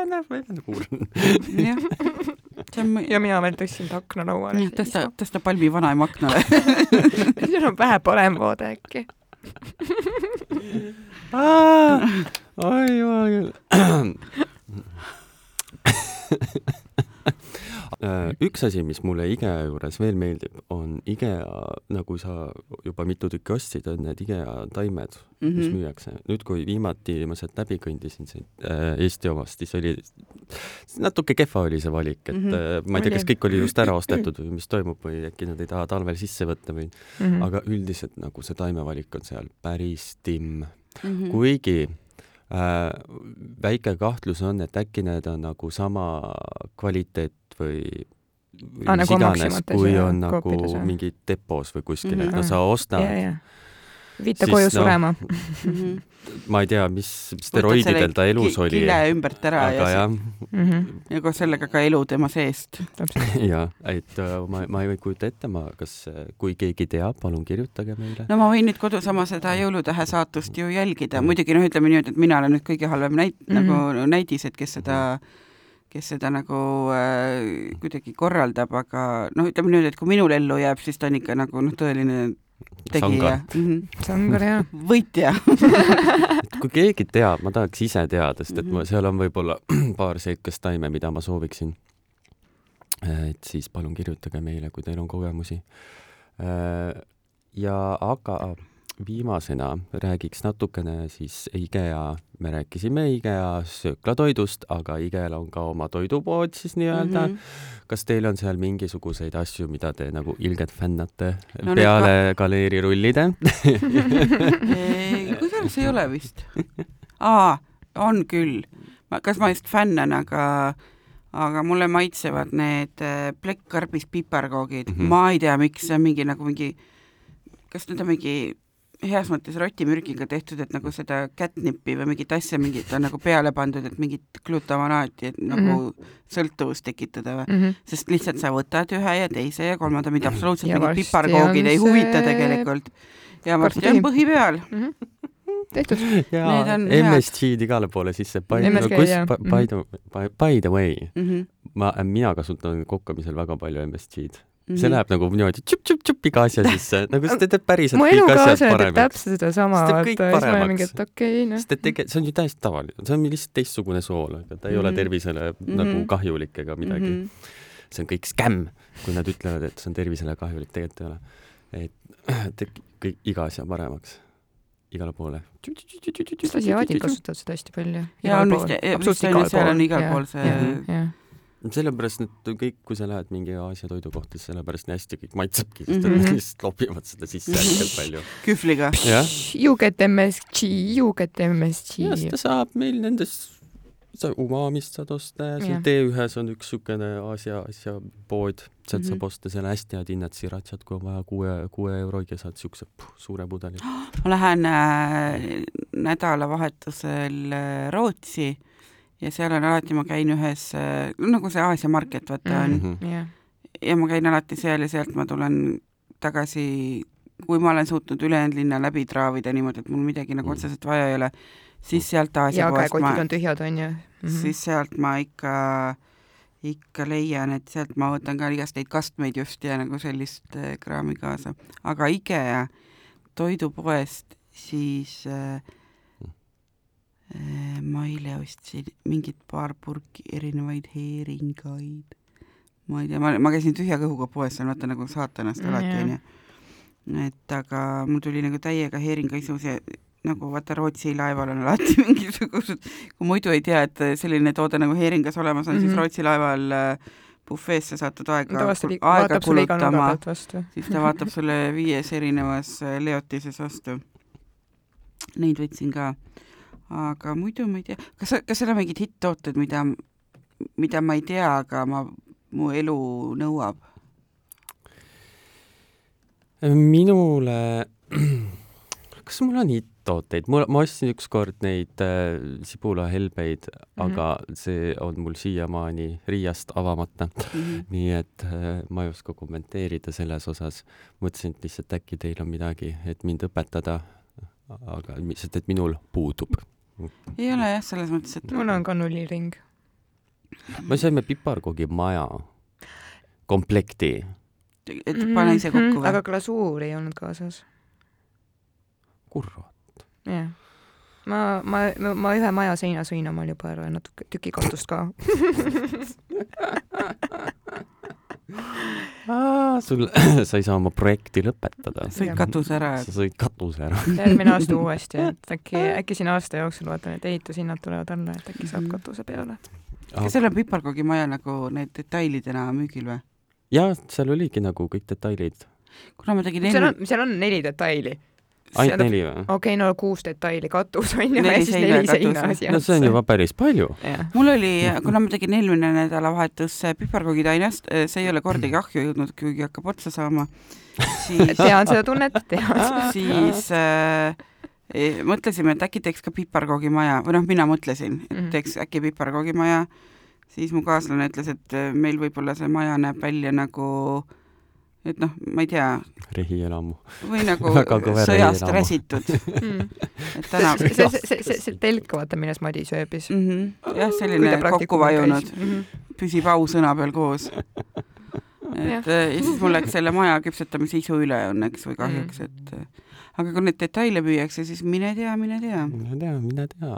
[SPEAKER 1] näeb välja nagu urn.
[SPEAKER 3] jah, see on,
[SPEAKER 2] ja mina veel tõstsin ta aknalauale.
[SPEAKER 3] tõsta, tõsta palmi vanaema aknale.
[SPEAKER 2] sul on vähe parem vaade äkki.
[SPEAKER 1] oi jumal küll. Äh, üks asi, mis mulle IKEA juures veel meeldib, on IKEA, nagu sa juba mitu tükki ostsid, on need IKEA taimed, mis
[SPEAKER 3] Mhm.
[SPEAKER 1] müüakse. nüüd, kui viimati ma sealt läbi kõndisin, siit äh, Eesti omast, siis oli, natuke kehva oli see valik, et mm
[SPEAKER 3] Mhm.
[SPEAKER 1] -hmm. ma ei tea, kas kõik oli just ära ostetud või mis toimub või äkki nad ei taha talvel sisse võtta või,
[SPEAKER 2] Mhm.
[SPEAKER 1] aga üldiselt nagu see taimevalik on seal päris timm
[SPEAKER 3] Mhm.
[SPEAKER 1] kuigi äh, väike kahtlus on, et äkki need on nagu sama kvaliteet või või
[SPEAKER 2] Aa,
[SPEAKER 1] mis
[SPEAKER 2] nagu
[SPEAKER 1] iganes, kui on nagu
[SPEAKER 2] Coopides või?
[SPEAKER 1] mingi depos või kuskil, et
[SPEAKER 3] Mhm.
[SPEAKER 1] no sa ostad
[SPEAKER 2] ja, ja.
[SPEAKER 1] Siis
[SPEAKER 2] koju
[SPEAKER 1] noh,
[SPEAKER 2] surema.
[SPEAKER 3] Mhm.
[SPEAKER 1] ma ei tea, mis steroididel ta elus
[SPEAKER 3] ki-
[SPEAKER 1] oli,
[SPEAKER 3] kile ümbert ära
[SPEAKER 1] aga
[SPEAKER 3] ja,
[SPEAKER 1] jah,
[SPEAKER 2] Mhm.
[SPEAKER 3] ja koos sellega ka elu tema seest.
[SPEAKER 2] täpselt.
[SPEAKER 1] ja et äh, ma, ma ei kujuta ette, ma, kas, kui keegi teab, palun kirjutage meile.
[SPEAKER 3] no ma võin nüüd kodus oma seda jõulutähe saatust ju jälgida, muidugi noh, ütleme niimoodi, et mina olen nüüd kõige halvem näit- mm. -hmm. nagu näidis, et kes seda, kes seda nagu äh, kuidagi korraldab, aga noh, ütleme niimoodi, et kui minul ellu jääb, siis ta on ikka nagu noh, tõeline tegija
[SPEAKER 1] Sanga.
[SPEAKER 2] see on ka hea.
[SPEAKER 3] võitja.
[SPEAKER 1] et kui keegi teab, ma tahaks ise teada, sest et
[SPEAKER 3] Mhm.
[SPEAKER 1] ma, seal on võib-olla paar sellist taime, mida ma sooviksin. et siis palun kirjutage meile, kui teil on kogemusi. ja aga viimasena räägiks natukene siis IKEA, me rääkisime IKEA sööklatoidust, aga IKEA-l on ka oma toidupood siis nii-öelda mm. -hmm. kas teil on seal mingisuguseid asju, mida te nagu ilgelt fännate
[SPEAKER 3] No
[SPEAKER 1] peale galeerirullide?
[SPEAKER 3] kusjuures ei ole vist. aa, on küll. kas ma just fännan, aga aga mulle maitsevad need äh, plekkkarbis piparkoogid mm. -hmm. ma ei tea, miks see on mingi nagu mingi, kas need on mingi heas mõttes rotimürgiga tehtud, et nagu seda catnip'i või mingit asja mingit on nagu peale pandud, et mingit glutamanaati, et nagu mm
[SPEAKER 2] Mhm.
[SPEAKER 3] -hmm. sõltuvust tekitada või?
[SPEAKER 2] Mhm.
[SPEAKER 3] sest lihtsalt sa võtad ühe ja teise ja kolmanda, mida absoluutselt
[SPEAKER 2] Ja
[SPEAKER 3] mingid piparkoogid ei
[SPEAKER 2] see
[SPEAKER 3] huvita tegelikult. ja varsti on põhi peal.
[SPEAKER 2] tehtud.
[SPEAKER 3] Need
[SPEAKER 1] jaa
[SPEAKER 3] on, head.
[SPEAKER 1] MSG-d igale poole sisse. By, no, kus, by, the, by, by the way,
[SPEAKER 3] mm. -hmm.
[SPEAKER 1] ma, mina kasutan kokkamisel väga palju MSG-d.
[SPEAKER 3] Mhm.
[SPEAKER 1] see läheb nagu niimoodi tšup-tšup-tšup iga asja sisse, nagu see teeb päriselt
[SPEAKER 2] mu elukaaslane teeb täpselt sedasama, vaata, ja siis ma olen mingi, et okei okay,, noh.
[SPEAKER 1] sest et tegelikult see on ju täiesti tavaline, see on lihtsalt teistsugune sool, aga ta ei mm -hmm. ole
[SPEAKER 3] Mhm.
[SPEAKER 1] tervisele mm -hmm. nagu kahjulik ega midagi mm. -hmm. see on kõik skämm, kui nad ütlevad, et see on tervisele kahjulik, tegelikult ei ole. et teeb kõik iga asja paremaks, igale poole.
[SPEAKER 2] asiaadid kasutavad seda hästi palju.
[SPEAKER 3] ja on vist, vist on, seal on igal pool see
[SPEAKER 1] Mhm.
[SPEAKER 2] jah,
[SPEAKER 1] sellepärast need kõik, kui sa lähed mingi Aasia toidukohta, siis sellepärast nii hästi kõik maitsebki, sest
[SPEAKER 3] Mhm.
[SPEAKER 1] nad lihtsalt lopivad seda sisse hästi palju.
[SPEAKER 3] kühvliga.
[SPEAKER 2] You get MSG, you get
[SPEAKER 1] ja
[SPEAKER 2] MSG.
[SPEAKER 1] seda saab meil nendes, sa Umamist saad osta ja seal
[SPEAKER 2] Jah.
[SPEAKER 1] T1-s on üks niisugune Aasia asja pood, sealt mm -hmm.
[SPEAKER 3] Mhm.
[SPEAKER 1] saab osta seal hästi head hinnad sirachat, kui on vaja kuue, kuue euroga saad puh, suure pudeli.
[SPEAKER 3] ma lähen äh, nädalavahetusel äh, Rootsi ja seal on alati, ma käin ühes, nagu see Aasia market vaata on
[SPEAKER 2] Mhm.
[SPEAKER 3] mm.
[SPEAKER 1] Mhm.
[SPEAKER 2] jah,
[SPEAKER 3] ja ma käin alati seal ja sealt ma tulen tagasi, kui ma olen suutnud ülejäänud linna läbi traavida niimoodi, et mul midagi nagu
[SPEAKER 1] Mm.
[SPEAKER 3] otseselt vaja ei ole, siis sealt Aasia
[SPEAKER 2] ja
[SPEAKER 3] poest ma
[SPEAKER 2] on tühjad, onju. Mhm.
[SPEAKER 3] siis sealt ma ikka, ikka leian, et sealt ma võtan ka igast neid kastmeid just ja nagu sellist äh, kraami kaasa. aga IKEA toidupoest siis äh, äh, ma eile ostsin mingid paar purki erinevaid heeringaid. ma ei tea, ma, ma käisin tühja kõhuga poes, see on vaata nagu saatanast alati onju. et aga mul tuli nagu täiega heeringaisus ja nagu vaata Rootsi laeval on alati mingisugused, kui muidu ei tea, et selline toode nagu heeringas olemas on mm, -hmm. siis
[SPEAKER 2] Mhm.
[SPEAKER 3] Rootsi laeval äh, bufeesse satud aega, aega kulutama, siis ta vaatab sulle viies erinevas äh, leotises vastu. Neid võtsin ka, aga muidu ma ei tea, kas, kas seal on mingid hitt-tooted, mida, mida ma ei tea, aga ma, mu elu nõuab?
[SPEAKER 1] minule, kas mul on hitt-tooteid, mul, ma ostsin ükskord neid äh, sibulahelbeid mm, -hmm. aga see on mul siiamaani Riiast avamata, nii et äh, ma ei oska kommenteerida selles osas. mõtlesin, et lihtsalt äkki teil on midagi, et mind õpetada, aga lihtsalt, et minul puudub.
[SPEAKER 3] Ei ole jah, selles mõttes, et
[SPEAKER 2] mul on ka nulliring.
[SPEAKER 1] me saime piparkoogi maja komplekti,
[SPEAKER 3] et pane ise kokku või
[SPEAKER 2] Mhm, aga? glasuuri ei olnud kaasas.
[SPEAKER 1] kurat.
[SPEAKER 2] jah. ma, ma, ma ühe maja seina sõin omal juba ära ja natuke tüki katust ka.
[SPEAKER 1] sul, sa ei saa oma projekti lõpetada.
[SPEAKER 3] sõid katuse ära,
[SPEAKER 1] sa sõid katuse ära.
[SPEAKER 2] järgmine aasta uuesti, et äkki, äkki siin aasta jooksul vaatan, et ehitushinnad tulevad alla, et äkki saab
[SPEAKER 3] Mhm.
[SPEAKER 2] katuse peale.
[SPEAKER 3] kas seal on piparkoogimaja nagu need detailidena müügil või?
[SPEAKER 1] ja seal oligi nagu kõik detailid.
[SPEAKER 3] kuna ma tegin
[SPEAKER 2] seal
[SPEAKER 3] enne
[SPEAKER 2] on, seal on neli detaili.
[SPEAKER 1] Ainult neli või?
[SPEAKER 2] okei okay,, no kuus detaili katus on ju, ja siis neli
[SPEAKER 3] ja katus.
[SPEAKER 2] seina asja.
[SPEAKER 1] no see on juba päris palju.
[SPEAKER 3] mul oli, kuna ma tegin eelmine nädalavahetus piparkoogitainast, see ei ole kordagi ahju jõudnud, kuigi hakkab otsa saama, siis,
[SPEAKER 2] tean seda tunnet, tean.
[SPEAKER 3] siis äh, eh, mõtlesime, et äkki teeks ka piparkoogimaja või noh, mina mõtlesin, et
[SPEAKER 2] Mhm.
[SPEAKER 3] teeks äkki piparkoogimaja, siis mu kaaslane ütles, et äh, meil võib-olla see maja näeb välja nagu et noh, ma ei tea,
[SPEAKER 1] rehielamu.
[SPEAKER 3] või nagu sõjast
[SPEAKER 1] rehielamu.
[SPEAKER 3] räsitud,
[SPEAKER 2] Mm.
[SPEAKER 3] et täna
[SPEAKER 2] see, see, see, see, see telk, vaata, milles Madis ööbis.
[SPEAKER 3] mm -hmm. jah, selline kokku vajunud,
[SPEAKER 2] -hmm.
[SPEAKER 3] püsib au sõna peal koos. et äh, ja siis mul läks selle maja küpsetamise isu üle õnneks või kahjuks, et äh, aga kui neid detaile müüakse, siis mine tea, mine tea.
[SPEAKER 1] mine tea, mine tea.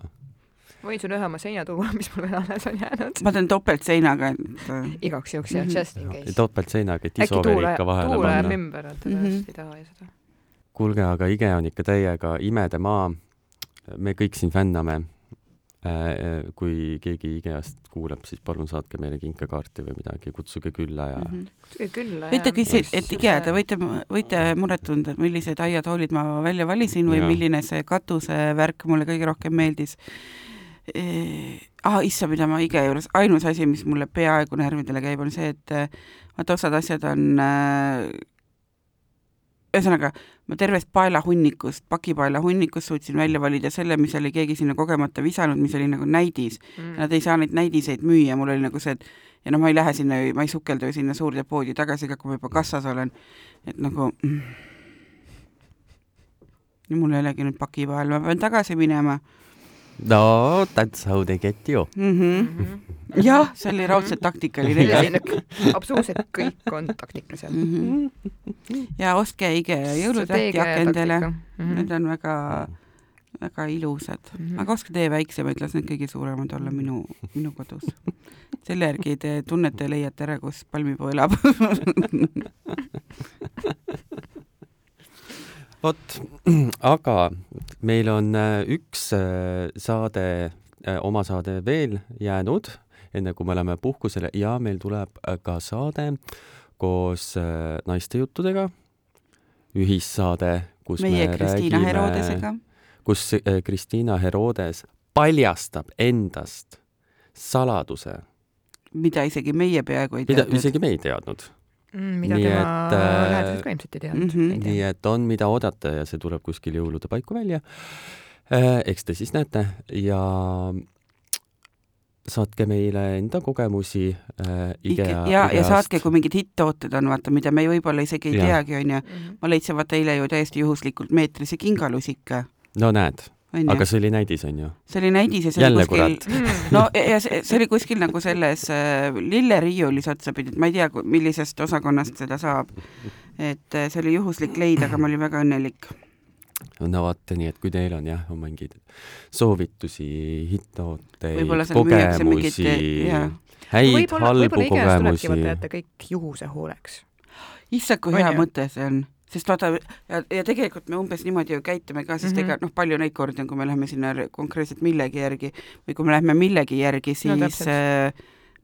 [SPEAKER 2] Võin sulle ühe oma seina tuua, mis mul veel alles on jäänud.
[SPEAKER 3] ma teen topeltseinaga, et äh,
[SPEAKER 2] igaks juhuks jah,
[SPEAKER 3] Mhm.
[SPEAKER 2] just in case.
[SPEAKER 1] topeltseinaga, et iso veel ikka vahele
[SPEAKER 2] tuul ajab
[SPEAKER 1] panna.
[SPEAKER 2] ümber, et
[SPEAKER 3] Mhm.
[SPEAKER 2] teda ei taha ju seda.
[SPEAKER 1] kuulge, aga IGE on ikka täiega imede maa. me kõik siin fänname. kui keegi IGE-st kuulab, siis palun saatke meile kinkekaarti või midagi, kutsuge külla ja
[SPEAKER 3] mm. -hmm.
[SPEAKER 2] küll.
[SPEAKER 3] võite küsida, et IKEA, te võite, võite muret tunda, et millised aiatoolid ma välja valisin või
[SPEAKER 1] Jaa.
[SPEAKER 3] milline see katusevärk mulle kõige rohkem meeldis. ah, issand, mida ma IKEA juures, ainus asi, mis mulle peaaegu närvidele käib, on see, et eh, vaata, osad asjad on äh, ühesõnaga, ma tervest paelahunnikust, pakipaelahunnikust suutsin välja valida selle, mis oli keegi sinna kogemata visanud, mis oli nagu näidis.
[SPEAKER 2] Mm.
[SPEAKER 3] Nad ei saa neid näidiseid müüa, mul oli nagu see, et ja no ma ei lähe sinna, ma ei sukeldu sinna suurde poodi tagasi kui ma juba kassas olen, et nagu mm. ja mul ei olegi nüüd paki vahel, ma pean tagasi minema
[SPEAKER 1] no that's how they get you.
[SPEAKER 3] mm. -hmm. jah, see oli raudselt taktikaline
[SPEAKER 2] absoluutselt kõik on taktikalised.
[SPEAKER 3] mm. -hmm. ja ostke IKEA jõulutähti akendele, need on väga, väga ilusad mm, -hmm. aga ostke teie väiksemaid, las need kõige suuremad olla minu, minu kodus. selle järgi te tunnete ja leiate ära, kus palmipuu elab
[SPEAKER 1] vot, aga meil on äh, üks äh, saade, oma saade veel jäänud, enne kui me läheme puhkusele ja meil tuleb äh, ka saade koos äh, naistejuttudega, ühissaade, kus
[SPEAKER 3] meie
[SPEAKER 1] me
[SPEAKER 3] Kristiina Herodesega.
[SPEAKER 1] kus äh, Kristiina Herodes paljastab endast saladuse,
[SPEAKER 3] mida isegi meie peaaegu ei
[SPEAKER 1] mida
[SPEAKER 3] teadnud.
[SPEAKER 1] isegi me ei teadnud.
[SPEAKER 2] Mm, mida
[SPEAKER 1] Nii
[SPEAKER 2] tema
[SPEAKER 1] et, äh,
[SPEAKER 2] lähedased ka ilmselt ei teadnud
[SPEAKER 3] mhm.
[SPEAKER 2] mm.
[SPEAKER 1] nii et on, mida oodata ja see tuleb kuskil jõulude paiku välja. eks te siis näete ja saatke meile enda kogemusi äh, IKEA
[SPEAKER 3] ja, ja saatke, kui mingid hitt-tooted on, vaata, mida me võib-olla isegi ei
[SPEAKER 1] Jah.
[SPEAKER 3] teagi, onju. ma leidsin vaata eile ju täiesti juhuslikult meetrise kingalusika,
[SPEAKER 1] no näed, aga. see oli näidis, onju.
[SPEAKER 3] see oli näidis ja see
[SPEAKER 1] Jälle
[SPEAKER 3] oli kuskil
[SPEAKER 2] Mm.
[SPEAKER 3] no ja see, see oli kuskil nagu selles äh, lilleriiulis otsapidi, et ma ei tea, millisest osakonnast seda saab. et äh, see oli juhuslik leid, aga ma olin väga õnnelik.
[SPEAKER 1] no vot, nii et kui teil on jah, on mingeid soovitusi,
[SPEAKER 3] mingit-
[SPEAKER 1] kogemusi häid, halbu
[SPEAKER 2] võib-olla IKEA-st tulebki
[SPEAKER 1] kogemusi
[SPEAKER 2] võtta, jätta kõik juhuse hooleks.
[SPEAKER 3] issand, kui
[SPEAKER 2] On
[SPEAKER 3] hea
[SPEAKER 2] ju?
[SPEAKER 3] mõte see on, sest vaata ja, ja tegelikult me umbes niimoodi ju käitume ka, sest mm
[SPEAKER 2] Mhm.
[SPEAKER 3] -hmm. ega noh, palju neid kordi on, kui me läheme sinna re- konkreetselt millegi järgi või kui me läheme millegi järgi,
[SPEAKER 2] No
[SPEAKER 3] siis
[SPEAKER 2] täpselt.
[SPEAKER 3] äh,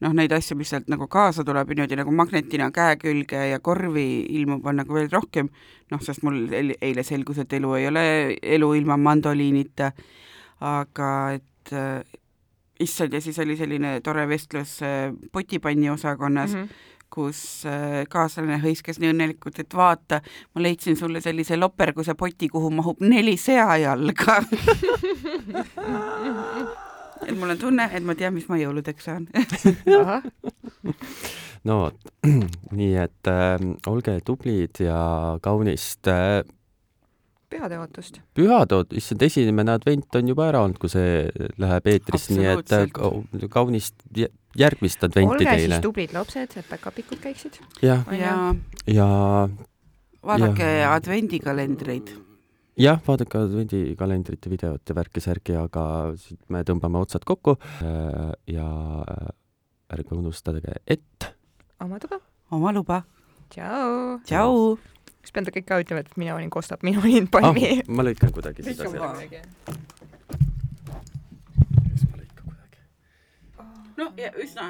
[SPEAKER 3] noh, neid asju, mis sealt nagu kaasa tuleb niimoodi nagu magnetina käe külge ja korvi ilmub, on nagu veel rohkem, noh, sest mul eil- eile selgus, et elu ei ole elu ilma mandoliinita, aga et äh, issand, ja siis oli selline tore vestlus äh, potipanni osakonnas mm,
[SPEAKER 2] Mhm.
[SPEAKER 3] -hmm kus äh, kaaslane hõiskas nii õnnelikult, et vaata, ma leidsin sulle sellise loperguse poti, kuhu mahub neli seajalga. et mul on tunne, et ma tean, mis ma jõuludeks saan.
[SPEAKER 1] no vot, nii et äh, olge tublid ja kaunist äh,
[SPEAKER 2] pühade ootust.
[SPEAKER 1] pühad, issand, esimene advent on juba ära olnud, kui see läheb eetrisse, nii et äh, kaunist jä- järgmist adventi
[SPEAKER 2] olge
[SPEAKER 1] teile
[SPEAKER 2] siis. tublid lapsed, et päkapikud käiksid.
[SPEAKER 1] jah,
[SPEAKER 2] On
[SPEAKER 3] ja
[SPEAKER 1] ja
[SPEAKER 3] vaadake
[SPEAKER 1] Ja.
[SPEAKER 3] advendikalendreid.
[SPEAKER 1] jah, vaadake advendikalendrite videot ja värki-särki, aga siit me tõmbame otsad kokku äh, ja äh, ärge unustage, et
[SPEAKER 2] oma tuba.
[SPEAKER 3] oma luba.
[SPEAKER 2] tšau.
[SPEAKER 3] tšau.
[SPEAKER 2] Kas pean ta kõik ka ütlema, et mina olin Kostap, mina olin
[SPEAKER 1] ah,
[SPEAKER 2] Palmi.
[SPEAKER 1] ma lõikan kuidagi seda
[SPEAKER 3] Lõika
[SPEAKER 1] seal.
[SPEAKER 3] maha. no ja üsna